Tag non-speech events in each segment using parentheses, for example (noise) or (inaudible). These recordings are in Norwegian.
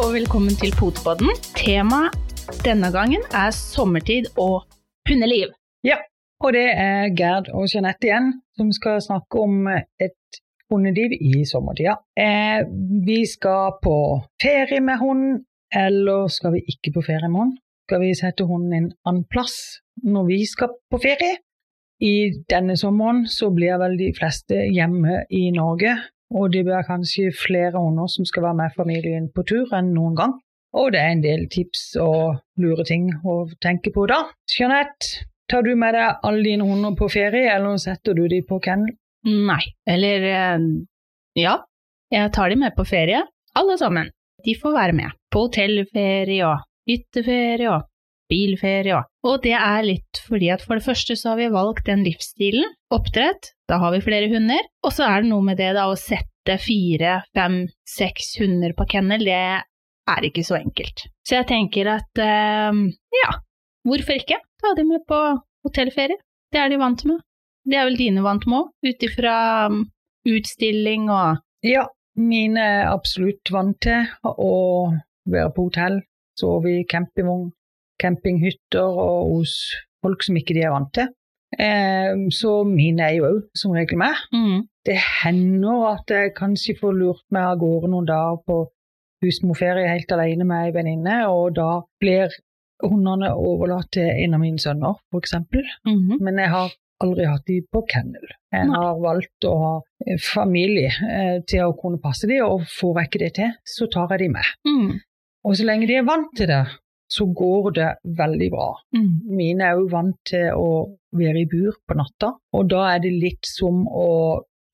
Og velkommen til Potepodden. Temaet denne gangen er sommertid og hundeliv. Ja, og det er Gerd og Jeanette igjen som skal snakke om et hundeliv i sommertida. Eh, vi skal på ferie med hund, eller skal vi ikke på ferie med hund? Skal vi sette hunden en annen plass når vi skal på ferie? I denne sommeren så blir vel de fleste hjemme i Norge, og det blir kanskje flere hunder som skal være med familien på tur enn noen gang. Og det er en del tips og lure ting å tenke på da. Jeanette, tar du med deg alle dine hunder på ferie, eller setter du dem på kennel? Nei, eller eh, ja, jeg tar dem med på ferie, alle sammen. De får være med på hotellferie og hytteferie og bilferie og Og det er litt fordi at for det første så har vi valgt den livsstilen, oppdrett, da har vi flere hunder, og så er det noe med det da å sette fire, fem, seks hunder på kennel, det er ikke så enkelt. Så jeg tenker at eh, ja, hvorfor ikke ta dem med på hotellferie? Det er de vant med. Det er vel dine vant med òg, ut ifra um, utstilling og Ja, mine er absolutt vant til å være på hotell, sove i campingvogn, campinghytter og hos folk som ikke de er vant til. Eh, så mine er jo òg som regel med. mm. Det hender at jeg kanskje får lurt meg av gårde noen dager på husmorferie helt alene med ei venninne, og da blir hundene overlatt til en av mine sønner, f.eks. mhm. Men jeg har aldri hatt de på kennel. Jeg Nei. har valgt å ha eh, familie eh, til å kunne passe de, og får jeg ikke det til, så tar jeg de med. Mm. Og så lenge de er vant til det, så går det veldig bra. Mm. Mine er jo vant til å være i bur på natta, og da er det litt som å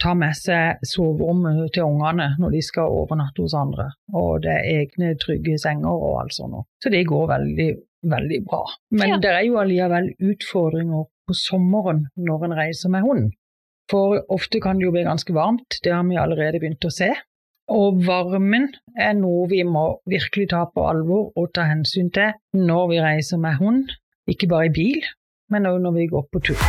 ta med seg soverommet til ungene når de skal overnatte hos andre. Og det er egne trygge senger og alt sånt. Så det går veldig, veldig bra. Men Ja. det er jo allikevel utfordringer på sommeren når en reiser med hund. For ofte kan det jo bli ganske varmt, det har vi allerede begynt å se. Og varmen er noe vi må virkelig ta på alvor og ta hensyn til når vi reiser med hund. Ikke bare i bil, men òg når vi går på tur.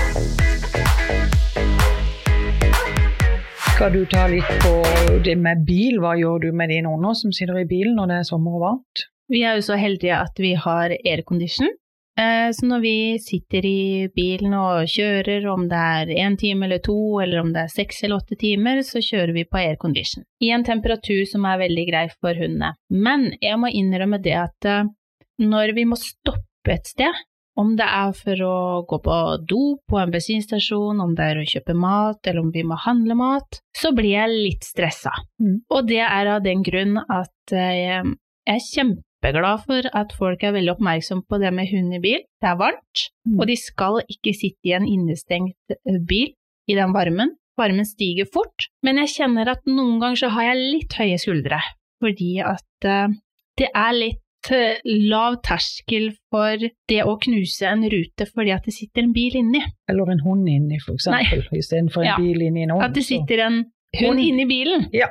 Skal du ta litt på det med bil? Hva gjør du med dine unger som sitter i bilen når det er sommer og varmt? Vi er jo så heldige at vi har aircondition. Eh, Så når vi sitter i bilen og kjører, om det er én time eller to, eller om det er seks eller åtte timer, så kjører vi på aircondition. I en temperatur som er veldig grei for hundene. Men jeg må innrømme det at eh, når vi må stoppe et sted, om det er for å gå på do på en bensinstasjon, om det er å kjøpe mat, eller om vi må handle mat, så blir jeg litt stressa. Mm. Og det er av den grunn at eh, jeg er kjempeglad for at folk er veldig oppmerksom på det med hund i bil. Det er varmt, Mm. og de skal ikke sitte i en innestengt eh, bil i den varmen. Varmen stiger fort, men jeg kjenner at noen ganger så har jeg litt høye skuldre, fordi at uh, det er litt uh, lav terskel for det å knuse en rute fordi at det sitter en bil inni. Eller en hund inni, for eksempel, istedenfor en Ja. bil inni en hund. At det sitter en hund Hund. inni bilen. Ja.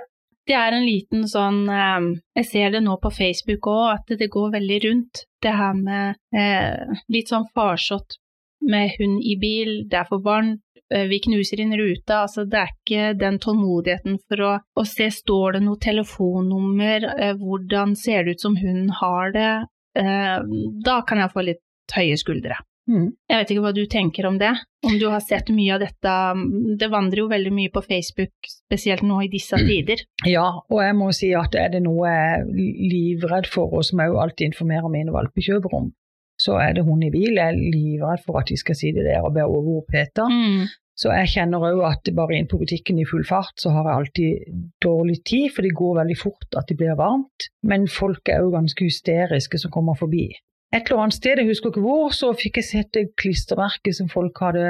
Det er en liten sånn eh, Jeg ser det nå på Facebook òg, at det går veldig rundt. Det her med eh, litt sånn farsott med hund i bil, det er for varmt, eh, vi knuser inn ruta. Altså, det er ikke den tålmodigheten for å, å se står det noe telefonnummer, eh, hvordan ser det ut som hunden har det. Eh, da kan jeg få litt høye skuldre. Mm. Jeg vet ikke hva du tenker om det, om du har sett mye av dette. Det vandrer jo veldig mye på Facebook, spesielt nå i disse tider. Ja, og jeg må si at er det noe jeg er livredd for, og som jeg jo alltid informerer mine valpekjøpere om, så er det hund i bil. Jeg er livredd for at de skal si det der og be over Peter. Mm. Så jeg kjenner òg at bare inn på butikken i full fart, så har jeg alltid dårlig tid, for det går veldig fort at det blir varmt. Men folk er òg ganske hysteriske som kommer forbi. Et eller annet sted, jeg husker ikke hvor, så fikk jeg sett et klistremerke som folk hadde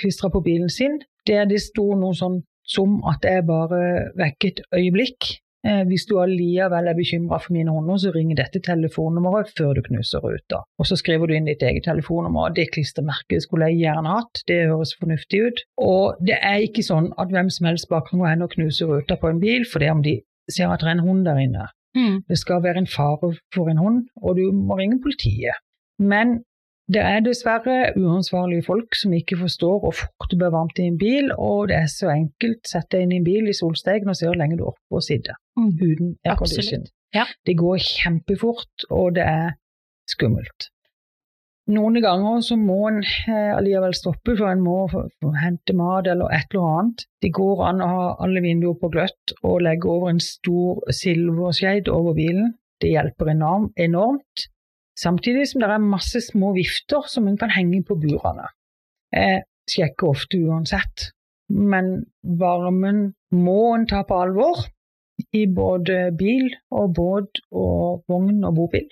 klistra på bilen sin, der det sto noe sånn som at jeg bare vekket øyeblikk. Eh, hvis du allikevel er bekymra for mine hunder, så ringer dette telefonnummeret før du knuser ruta. Og så skriver du inn ditt eget telefonnummer. Det klistremerket skulle jeg gjerne hatt, det høres fornuftig ut. Og det er ikke sånn at hvem som helst bare kan gå hen og knuse ruta på en bil fordi om de ser at det er en hund der inne. Mm. Det skal være en fare for en hund, og du må ringe politiet. Men det er dessverre uansvarlige folk som ikke forstår hvor fort du blir varmt i en bil, og det er så enkelt. Sett deg inn i en bil i solstegen og se hvor lenge du orker å sitte Mm. uten aircondition. Ja. Det går kjempefort, og det er skummelt. Noen ganger så må en eh, allikevel stoppe, for en må hente mat eller et eller annet. Det går an å ha alle vinduer på gløtt og legge over en stor silverskeid over bilen. Det hjelper enormt. Samtidig som det er masse små vifter som en kan henge på burene. Jeg sjekker ofte uansett, men varmen må en ta på alvor i både bil og båt og vogn og bobil.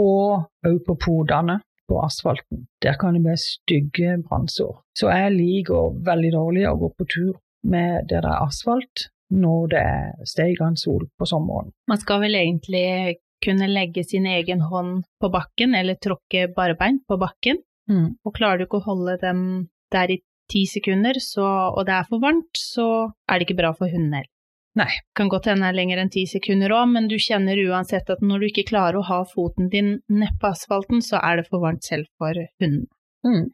Og òg på podene på asfalten. Der kan det bli stygge brannsår. Så jeg liker veldig dårlig å gå på tur med der det er asfalt når det er steigende sol på sommeren. Man skal vel egentlig kunne legge sin egen hånd på bakken, eller tråkke barbeint på bakken. Mm. Og klarer du ikke å holde dem der i ti sekunder, så, og det er for varmt, så er det ikke bra for hunden heller. Nei. Kan godt hende det er lenger enn ti sekunder òg, men du kjenner uansett at når du ikke klarer å ha foten din nedpå asfalten, så er det for varmt selv for hunden. Mm.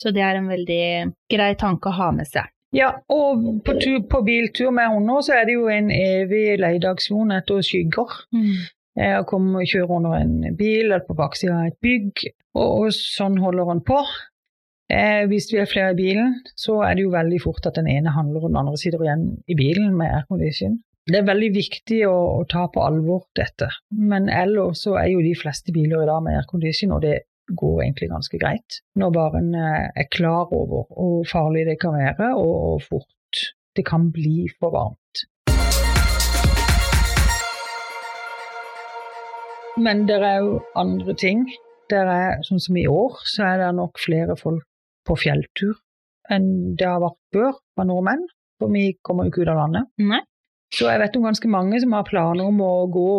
Så det er en veldig grei tanke å ha med seg. Ja, og på, tur, på biltur med hunder så er det jo en evig leieaksjon etter skygger. Mm. Å komme og kjøre under en bil eller på baksida av et bygg, og, og sånn holder han på. Eh, hvis vi er flere i bilen, så er det jo veldig fort at den ene handler og den andre sitter igjen i bilen med aircondition. Det er veldig viktig å, å ta på alvor dette, men ellers så er jo de fleste biler i dag med aircondition, og det går egentlig ganske greit. Når bare en eh, er klar over hvor farlig det kan være, og, hvor fort det kan bli for varmt. Men det er jo andre ting. Er, sånn som i år, så er det nok flere folk på fjelltur enn det har vært før av nordmenn. For vi kommer jo ikke ut av landet. Nei. Så jeg vet om ganske mange som har planer om å gå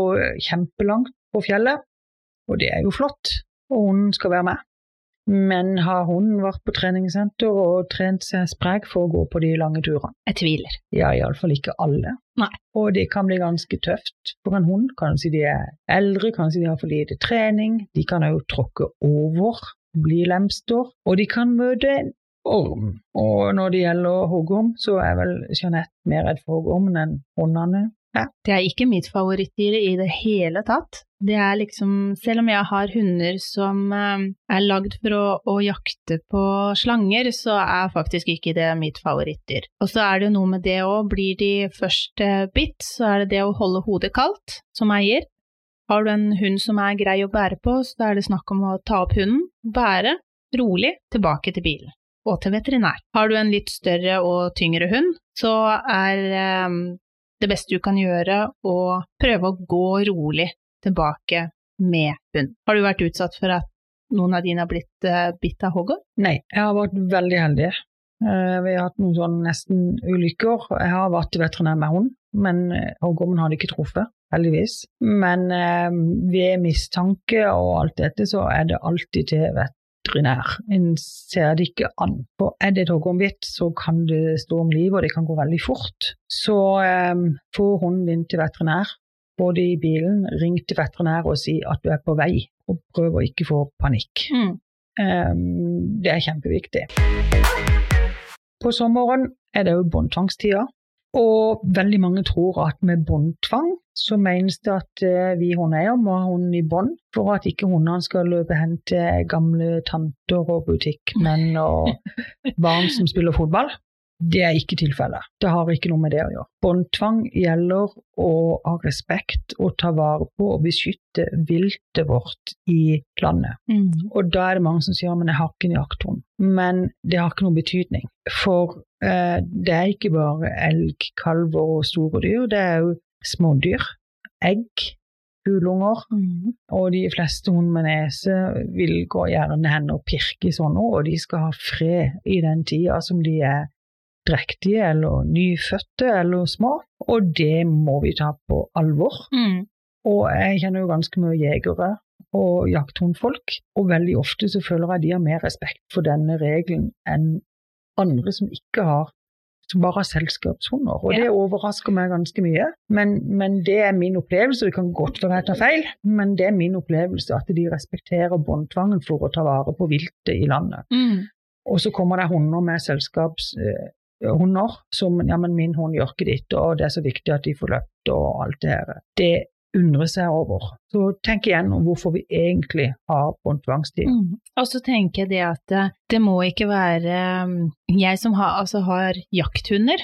kjempelangt på fjellet. Og det er jo flott, og hunden skal være med. Men har hunden vært på treningssenter og trent seg sprek for å gå på de lange turene? Jeg tviler. Ja, iallfall ikke alle. Nei. Og det kan bli ganske tøft for en hund. Kanskje de er eldre, kanskje de har for lite trening. De kan òg tråkke over, bli lemster, og de kan møte en orm. Og når det gjelder hoggorm, så er vel Jeanette mer redd for hoggormen enn hundene. Det er ikke mitt favorittdyr i det hele tatt. Det er liksom, selv om jeg har hunder som eh, er lagd for å, å jakte på slanger, så er faktisk ikke det mitt favorittdyr. Og så er det jo noe med det òg, blir de først eh, bitt, så er det det å holde hodet kaldt som eier. Har du en hund som er grei å bære på, så er det snakk om å ta opp hunden, bære rolig tilbake til bilen og til veterinær. Har du en litt større og tyngre hund, så er eh, det beste du kan gjøre å prøve å gå rolig tilbake med hund. Har du vært utsatt for at noen av dine har blitt uh, bitt av hoggorm? Nei, jeg har vært veldig heldig. Eh, vi har hatt noen sånn nesten ulykker. Jeg har vært veterinær med hund, men hoggormen har hadde ikke truffet, heldigvis. Men eh, ved mistanke og alt dette, så er det alltid til veterinær. En ser det ikke an. For er det et hoggormbitt, så kan det stå om livet, og det kan gå veldig fort. Så eh, få hunden din til veterinær, både i bilen, ring til veterinær og si at du er på vei, og prøv å ikke få panikk. Mm. Um, det er kjempeviktig. På sommeren er det jo båndtvangstida, og veldig mange tror at med båndtvang så menes det at eh, vi hundeeiere må ha hunden i bånd for at ikke hundene skal løpe hen til gamle tanter og butikkmenn og (laughs) barn som spiller fotball. Det er ikke tilfellet. Det har ikke noe med det å gjøre. Båndtvang gjelder å ha respekt og ta vare på og beskytte viltet vårt i landet. Mm. Og da er det mange som sier men jeg har ikke en jakthund. Men det har ikke noen betydning. For eh, det er ikke bare elg, kalver og store dyr, det er jo smådyr. Egg, hulunger. Mm. Og de fleste hund med nese vil gå gjerne hen og pirke i sånne, og de skal ha fred i den tida som de er drektige eller nyfødte eller små. Og det må vi ta på alvor. Mm. Og jeg kjenner jo ganske mye jegere og jakthundfolk, og veldig ofte så føler jeg de har mer respekt for denne regelen enn andre som ikke har som bare har selskapshunder. Og det overrasker meg ganske mye. Men, men det er min opplevelse, det kan godt være jeg tar feil, men det er min opplevelse at de respekterer båndtvangen for å ta vare på viltet i landet. Mm. Og så kommer det hunder med selskapshunder som ja, men min hund gjør ikke ditt, og det er så viktig at de får løpt og alt det her. Det undre seg over. Så tenk igjen om hvorfor vi egentlig har båndtvangstid. Mm. Og så tenker jeg det at eh, det må ikke være mm, Jeg som har, altså har jakthunder,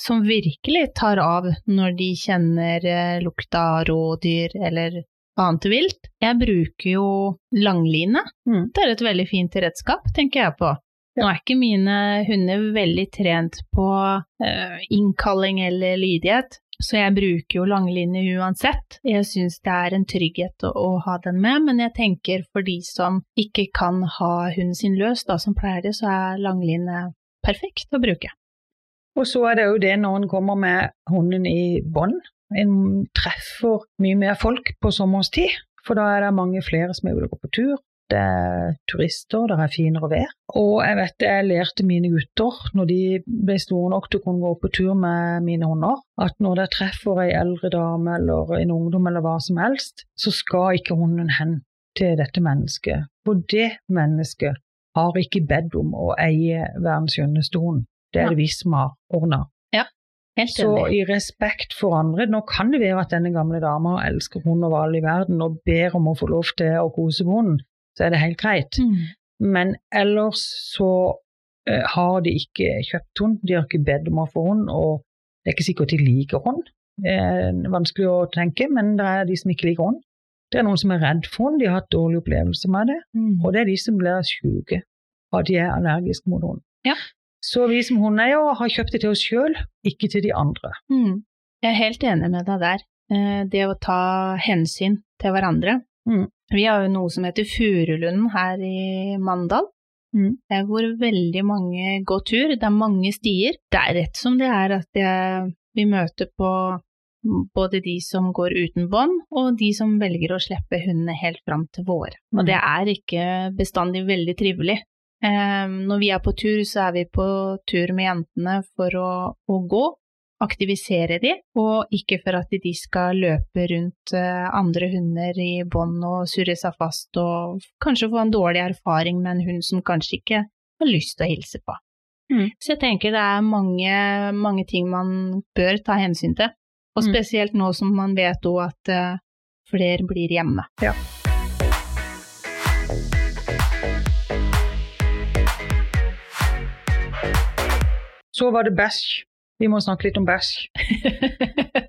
som virkelig tar av når de kjenner eh, lukta av rådyr eller annet vilt. Jeg bruker jo langline. Mm. Det er et veldig fint redskap, tenker jeg på. Nå er ikke mine hunder veldig trent på uh, innkalling eller lydighet, så jeg bruker jo langlinje uansett. Jeg syns det er en trygghet å, å, ha den med, men jeg tenker for de som ikke kan ha hunden sin løs, da som pleier det, så er langlinje perfekt å bruke. Og så er det jo det når en kommer med hunden i bånd. En treffer mye mer folk på sommerstid, for da er det mange flere som er ute og går på tur det er turister, det er finere vær. Og jeg vet jeg lærte mine gutter, når de ble store nok til å kunne gå på tur med mine hunder, at når de treffer ei eldre dame eller en ungdom eller hva som helst, så skal ikke hunden hen til dette mennesket. For det mennesket har ikke bedt om å eie verdens skjønneste hund. Det er det vi som har ordna. Ja, helt Så i respekt for andre Nå kan det være at denne gamle dama elsker hund over alle i verden og ber om å få lov til å kose med hunden, så er det helt greit. Mm. Men ellers så uh, har de ikke kjøpt hund, de har ikke bedt om å få hund, og det er ikke sikkert de liker hund. Det er vanskelig å tenke, men det er de som ikke liker hund. Det er noen som er redd for hund, de har hatt dårlige opplevelser med det, Mm. og det er de som blir syke av de er allergiske mot hund. Ja. Så vi som hundeeiere har kjøpt det til oss sjøl, ikke til de andre. Mm. Jeg er helt enig med deg der. Eh, Det å ta hensyn til hverandre. Mm. Vi har jo noe som heter Furulunden her i Mandal. Mm. Der hvor veldig mange går tur. Det er mange stier. Det er rett som det er at jeg, vi møter på både de som går uten bånd, og de som velger å slippe hundene helt fram til våre. Og Mm. det er ikke bestandig veldig trivelig. Eh, når vi er på tur, så er vi på tur med jentene for å, å gå, aktivisere de, og ikke for at de skal løpe rundt eh, andre hunder i bånd og surre seg fast, og kanskje få en dårlig erfaring med en hund som kanskje ikke har lyst til å hilse på. Mm. Så jeg tenker det er mange, mange ting man bør ta hensyn til, og Mm. spesielt nå som man vet òg at eh, flere blir hjemme. Ja. Så var det bæsj. Vi må snakke litt om bæsj.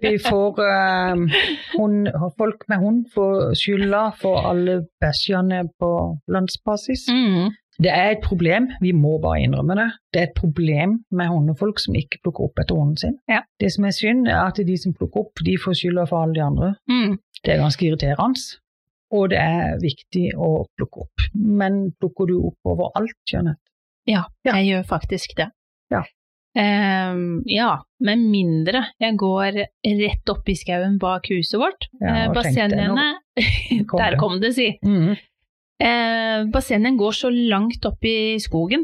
Vi får eh, hund, Folk med hund får skylda for alle bæsjene på landsbasis. Mm. Det er et problem, vi må bare innrømme det. Det er et problem med hundefolk som ikke plukker opp etter hunden sin. Ja. Det som er synd, er at de som plukker opp, de får skylda for alle de andre. Mm. Det er ganske irriterende. Og det er viktig å plukke opp. Men plukker du opp overalt, Jeanette? Ja, Ja. jeg gjør faktisk det. Ja. Ehm, ja, med mindre jeg går rett opp i skauen bak huset vårt. Ja, Eh, Bassengene (laughs) Der kom det, si. Mhm. Uh, bassengen går så langt opp i skogen.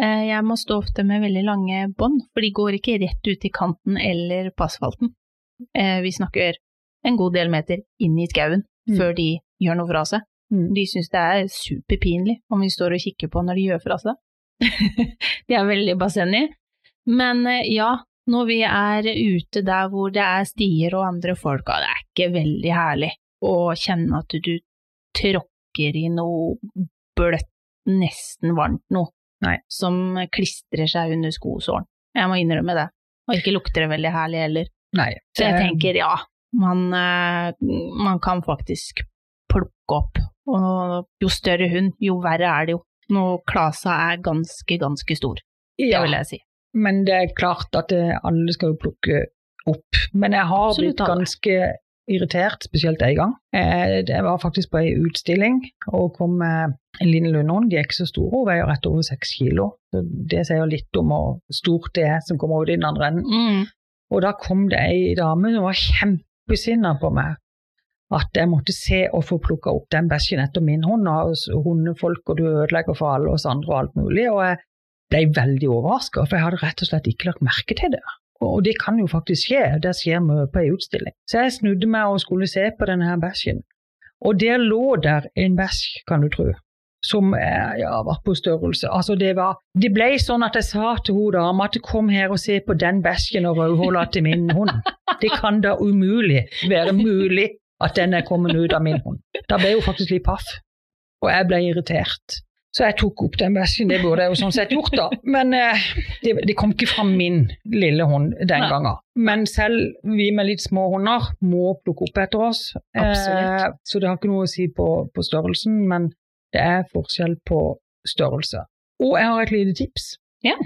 Uh, jeg må stå ofte med veldig lange bånd, for de går ikke rett ut i kanten eller på asfalten. Uh, vi snakker en god del meter inn i skauen Mm. før de gjør noe fra seg. Mm. De syns det er superpinlig om vi står og kikker på når de gjør fra seg. (laughs) de er veldig bassenget. Men eh, ja, når vi er ute der hvor det er stier og andre folk, og det er ikke veldig herlig å kjenne at du tråkker i noe bløtt, nesten varmt noe, Nei. som klistrer seg under skosålen. Jeg må innrømme det. Og ikke lukter det veldig herlig heller. Nei. Så jeg tenker ja, man, eh, man kan faktisk plukke opp. Og jo større hund, jo verre er det jo. Nå klasa er ganske, ganske stor, det ja, vil jeg si. Men det er klart at alle skal jo plukke opp. Men jeg har Absolutt blitt ganske irritert, spesielt en gang. Eh, Jeg var faktisk på ei utstilling og kom med en liten lundehund. De er ikke så store, hun veier rett over seks kilo. Så Det sier litt om hvor stort det er som kommer ut i den andre enden. Mm. Og da kom det ei dame som var kjempesinna på meg. At jeg måtte se og få plukka opp den bæsjen etter min hund. Og hundefolk, og du ødelegger for alle oss andre og alt mulig. Og jeg ble veldig overraska, for jeg hadde rett og slett ikke lagt merke til det. Og det kan jo faktisk skje, det skjer mye på ei utstilling. Så jeg snudde meg og skulle se på denne her bæsjen. Og der lå der en bæsj, kan du tro, som eh, ja, var på størrelse. Altså det var Det ble sånn at jeg sa til hun dama at kom her og se på den bæsjen og rødhåla til min hund. Det kan da umulig være mulig at den er kommet ut av min hund. Da ble hun faktisk litt paff, og jeg ble irritert. Så jeg tok opp den bæsjen, det burde jeg jo sånn sett gjort, da. Men eh, det, det, kom ikke fra min lille hund den Nei. gangen. Men selv vi med litt små hunder må plukke opp etter oss. Eh, så det har ikke noe å si på, på størrelsen, men det er forskjell på størrelse. Og jeg har et lite tips. Ja,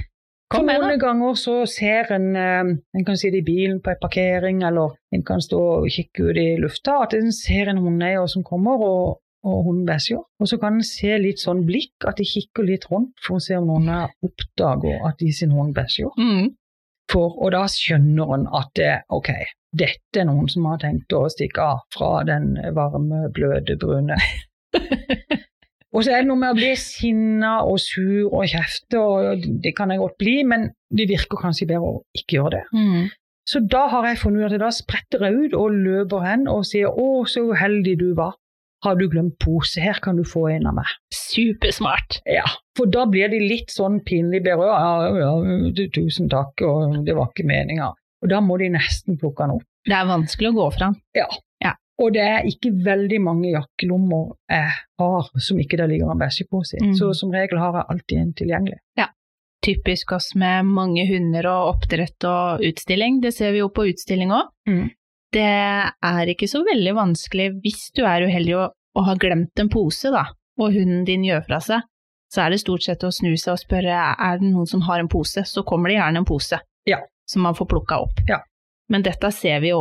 kom med noen ganger så ser en eh, En kan sitte i bilen på en parkering, eller en kan stå og kikke ut i lufta, at en ser en hundeeier som kommer, og, og hunden bæsjer. Og så kan en se litt sånn blikk, at de kikker litt rundt for å se om noen er oppdager at de sin hund bæsjer. Mm. For, og da skjønner en at det, ok, dette er noen som har tenkt å stikke av fra den varme, bløte, brune. (laughs) og så er det noe med å bli sinna og sur og kjefte, og det kan jeg godt bli, men det virker kanskje bedre å ikke gjøre det. Mm. Så da har jeg funnet ut at da spretter jeg ut og løper hen og sier 'Å, så uheldig du var'. Har du glemt pose? Her kan du få en av meg. Supersmart. Ja, for da blir de litt sånn pinlig berørt. Ja, ja, tusen takk, og det var ikke meninga. Og da må de nesten plukke den opp. Det er vanskelig å gå fra. Og det er ikke veldig mange jakkelommer jeg har som ikke det ligger en bæsjepose i. Mm. Så som regel har jeg alltid en tilgjengelig. Ja. Typisk oss med mange hunder og oppdrett og utstilling. Det ser vi jo på utstilling òg. Mm. Det er ikke så veldig vanskelig hvis du er uheldig og, og har glemt en pose, da, og hunden din gjør fra seg. Så er det stort sett å snu seg og spørre er det noen som har en pose. Så kommer det gjerne en pose Ja. som man får plukka opp. Ja. Men dette ser vi jo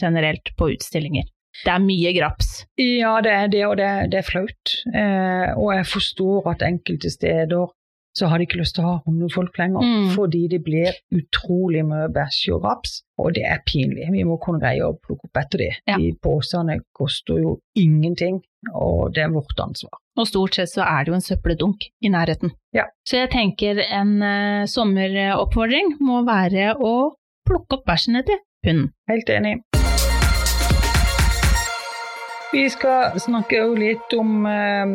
generelt på utstillinger. Det er mye graps. Ja, det er det, og det, det er flaut. Eh, og jeg forstår at enkelte steder så har de ikke lyst til å ha hundefolk lenger, Mm. fordi det blir utrolig mye bæsj og raps, og det er pinlig. Vi må kunne greie å plukke opp etter de. Ja. De posene koster jo ingenting, og det er vårt ansvar. Og stort sett så er det jo en søppeldunk i nærheten. Ja. Så jeg tenker en uh, sommeroppfordring må være å plukke opp bæsjene til hunden. Helt enig. Vi skal snakke jo litt om eh,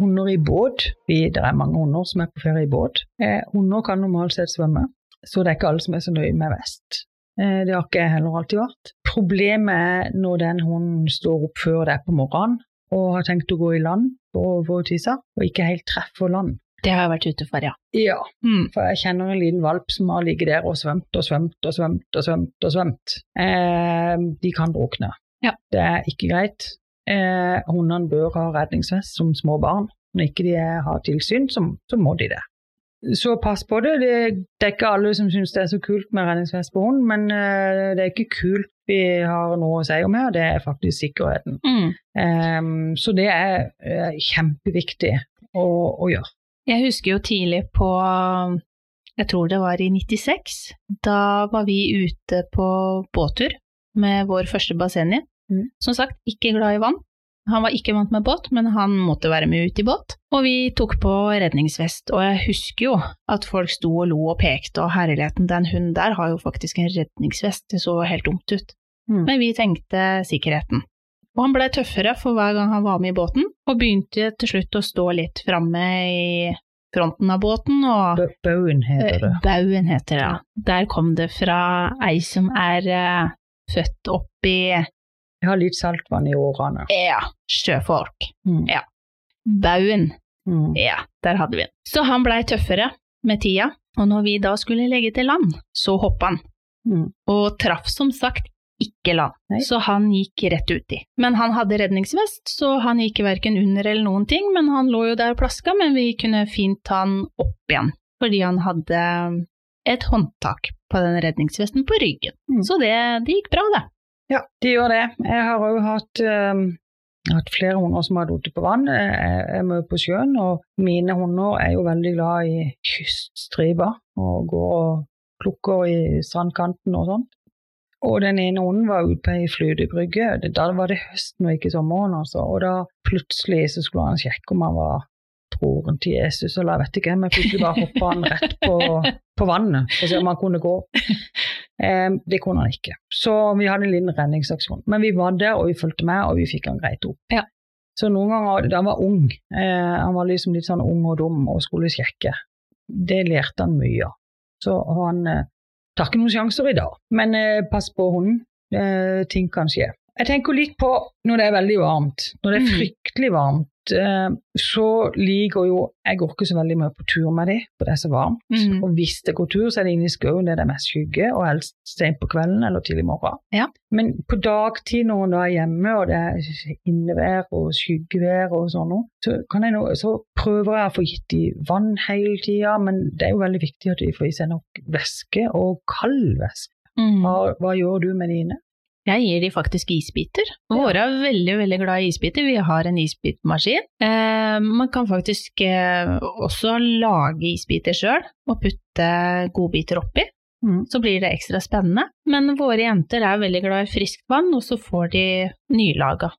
hunder i båt. Vi, det er mange hunder som er på ferie i båt. Eh, hunder kan normalt sett svømme, så det er ikke alle som er så nøye med vest. Eh, det har ikke jeg heller alltid vært. Problemet er når den hunden står opp før det er på morgenen og har tenkt å gå i land for å få tisse, og ikke helt treffer land. Det har jeg vært ute for, ja. Ja, Mm. for jeg kjenner en liten valp som har ligget der og svømt og svømt og svømt og svømt. og svømt. Eh, de kan drukne. Ja. Det er ikke greit. Eh, hundene bør ha redningsvest som små barn. Når ikke de har tilsyn, så, så må de det. Så pass på det. det. Det er ikke alle som syns det er så kult med redningsvest på hund, men eh, det er ikke kult vi har noe å si om her, det er faktisk sikkerheten. Mm. Eh, så det er eh, kjempeviktig å, å gjøre. Jeg husker jo tidlig på Jeg tror det var i 96. Da var vi ute på båttur med vår første Basenji. Mm. Som sagt, ikke glad i vann. Han var ikke vant med båt, men han måtte være med ut i båt. Og vi tok på redningsvest, og jeg husker jo at folk sto og lo og pekte, og herligheten, den hunden der har jo faktisk en redningsvest, det så helt dumt ut. Mm. Men vi tenkte sikkerheten. Og han blei tøffere for hver gang han var med i båten, og begynte til slutt å stå litt framme i fronten av båten, og Baugen heter det. Baugen heter det. ja. Der kom det fra ei som er uh, født opp i Jeg har litt saltvann i årene. ja, sjøfolk. Mm. Ja. Bauen. Mm. Ja, der hadde vi den. Så han blei tøffere med tida, og når vi da skulle legge til land, så hoppa han. Mm. Og traff som sagt ikke land, Nei. så han gikk rett uti. Men han hadde redningsvest, så han gikk verken under eller noen ting, men han lå jo der og plaska, men vi kunne fint ta han opp igjen, fordi han hadde et håndtak på den redningsvesten på ryggen. Mm. Så det, det gikk bra, det. Ja, de gjør det. Jeg har òg hatt, um, hatt flere hunder som har falt på vann. Jeg med på sjøen, og mine hunder er jo veldig glad i kyststriper og går og plukker i strandkanten og sånt. Og den ene hunden var ute på ei flytebrygge. Da var det høsten og ikke sommeren, altså. Og da plutselig så skulle han sjekke om han var broren til Jesus, eller jeg vet ikke, men plutselig bare hoppa han rett på, på vannet for å se om han kunne gå. (laughs) Eh, det kunne han ikke. Så vi hadde en liten redningsaksjon. Men vi var der, og vi fulgte med, og vi fikk han greit opp. Ja. Så noen ganger, da han var ung, eh, han var liksom litt sånn ung og dum og skulle sjekke. Det lærte han mye av. Så han eh, tar ikke noen sjanser i dag. Men pass på hunden. Eh, ting kan skje. Jeg tenker litt på når det er veldig varmt. Når det er Mm. fryktelig varmt, eh, så liker jo Jeg går ikke så veldig mye på tur med dem, for det er så varmt. Mm. Og hvis det går tur, så er det inne i skauen det er mest skygge, og helst sent på kvelden eller tidlig morgen. Ja. Men på dagtid når man da er hjemme, og det er innevær og skyggevær og sånn noe, så, nå, så prøver jeg å få gitt dem vann hele tida, men det er jo veldig viktig at de får i seg nok væske, og kald væske. Mm. Hva, hva gjør du med dine? Jeg gir de faktisk isbiter. Våre er veldig veldig glad i isbiter. Vi har en isbitmaskin. Eh, man kan faktisk eh, også lage isbiter sjøl og putte godbiter oppi. Mm. Så blir det ekstra spennende. Men våre jenter er veldig glad i friskt vann, og så får de nylaga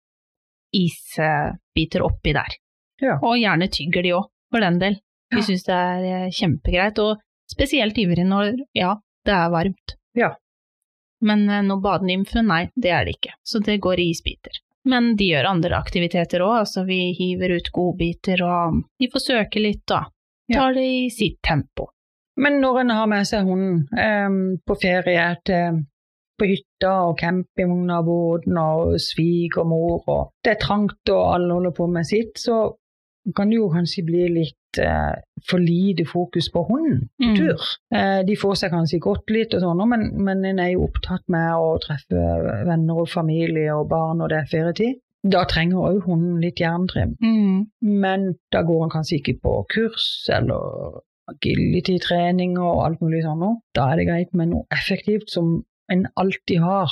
isbiter oppi der. Ja. Og gjerne tygger de òg, for den del. De Ja. syns det er eh, kjempegreit, og spesielt ivrig når ja, det er varmt. Ja. Men eh, noe badenymfe, nei, det er det ikke. Så det går i isbiter. Men de gjør andre aktiviteter òg, altså vi hiver ut godbiter og de får søke litt da. Tar det i sitt tempo. Men når en har med seg hunden em, på ferie til, på hytta og campingvogna og båten og svigermor og det er trangt og alle holder på med sitt, så kan det jo kanskje bli litt eh, for lite fokus på hunden på Mm. tur. Eh, de får seg kanskje godt litt og sånn, men, men en er jo opptatt med å treffe venner og familie og barn og det er ferietid. Da trenger òg hunden litt jerntrim. Mm. Men da går han kanskje ikke på kurs eller agility-trening og alt mulig sånn noe. Da er det greit med noe effektivt som en alltid har,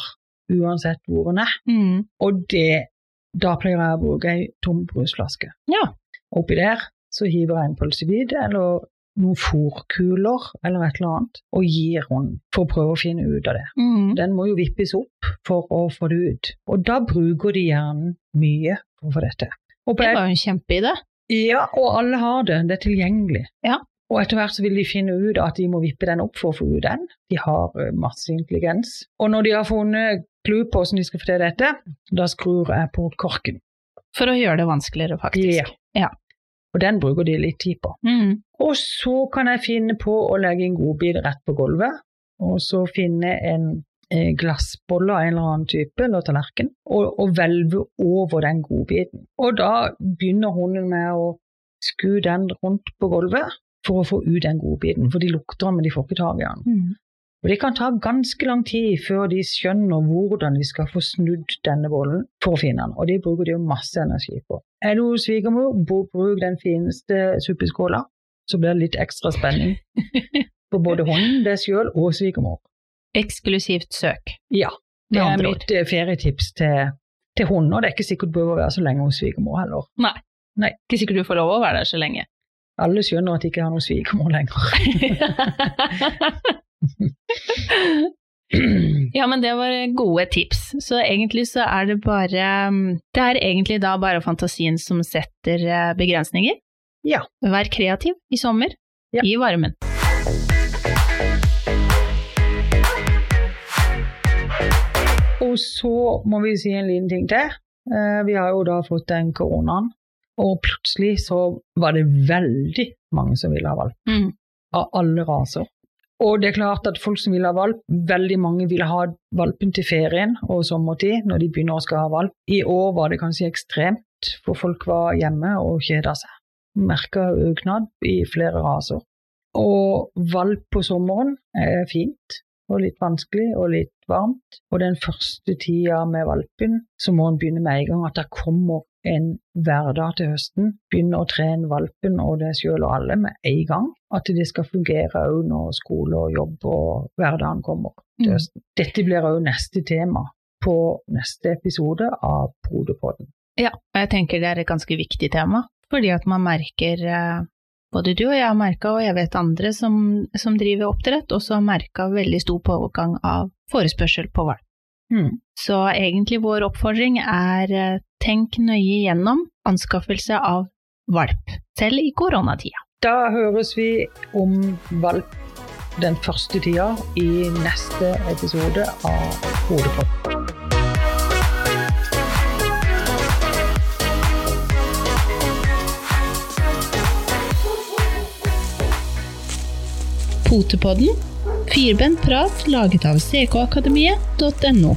uansett hvor en er. Mm. Og det, da pleier jeg å bruke ei tom brusflaske. Ja. Oppi der så hiver jeg en pølsebit eller noen fòrkuler eller et eller annet, og gir hun for å prøve å finne ut av det. Mm. Den må jo vippes opp for å få det ut. Og da bruker de hjernen mye for å få dette. Det var jo en kjempeidé. ja, og alle har det. Det er tilgjengelig. Ja. Og etter hvert så vil de finne ut at de må vippe den opp for å få ut den. De har eh, masse intelligens. Og når de har funnet clou på hvordan de skal få til dette, da skrur jeg på korken. For å gjøre det vanskeligere, faktisk. Ja. Ja. Og den bruker de litt tid på. Mm. Og så kan jeg finne på å legge en godbit rett på gulvet, og så finne en eh, glassbolle av en eller annen type, eller tallerken, og, og hvelve over den godbiten. Og da begynner hunden med å skue den rundt på gulvet for å få ut den godbiten, for de lukter den, men de får ikke tak i den. Mm. Og Det kan ta ganske lang tid før de skjønner hvordan de skal få snudd denne bollen for å finne den, og det bruker de jo masse energi på. Er du svigermor, bruk den fineste suppeskåla, så blir det litt ekstra spenning (laughs) på både hunden, deg sjøl og svigermor. Eksklusivt søk. Ja, det er mitt eh, ferietips til, til hunden, og det er ikke sikkert du behøver å være så lenge hos svigermor heller. Nei. Nei. Ikke sikkert du får lov å være der så lenge. Alle skjønner at de ikke har noen svigermor lenger. (laughs) (laughs) ja, men det var gode tips. Så egentlig så er det bare mm, Det er egentlig da bare fantasien som setter eh, begrensninger. Ja. Vær kreativ i sommer. Ja. I varmen. Og så må vi si en liten ting til. Eh, Vi har jo da fått den koronaen, og plutselig så var det veldig mange som ville ha valp. Mm. Av alle raser. Og det er klart at folk som vil ha valp, veldig mange vil ha valpen til ferien og sommertid når de begynner å skal ha valp. I år var det kanskje ekstremt, for folk var hjemme og kjeda seg. Merka øknad i flere raser. Og valp på sommeren er fint, og litt vanskelig og litt varmt. Og den første tida med valpen, så må en begynne med en gang at det kommer en hverdag til høsten. Begynne å trene valpen og det sjøl og alle med en gang. At det skal fungere òg når skole og jobb og hverdagen kommer til Mm. høsten. Dette blir òg neste tema på neste episode av Podepodden. Ja, og jeg tenker det er et ganske viktig tema, fordi at man merker eh, både du og jeg har merka, og jeg vet andre som, som driver oppdrett, også har merka veldig stor pågang av forespørsel på valp. Mm. Så egentlig vår oppfordring er eh, tenk nøye gjennom anskaffelse av valp, selv i koronatida. Da høres vi om valp den første tida i neste episode av Hodepodden. Potepodden, firbent prat laget av ckakademiet.no.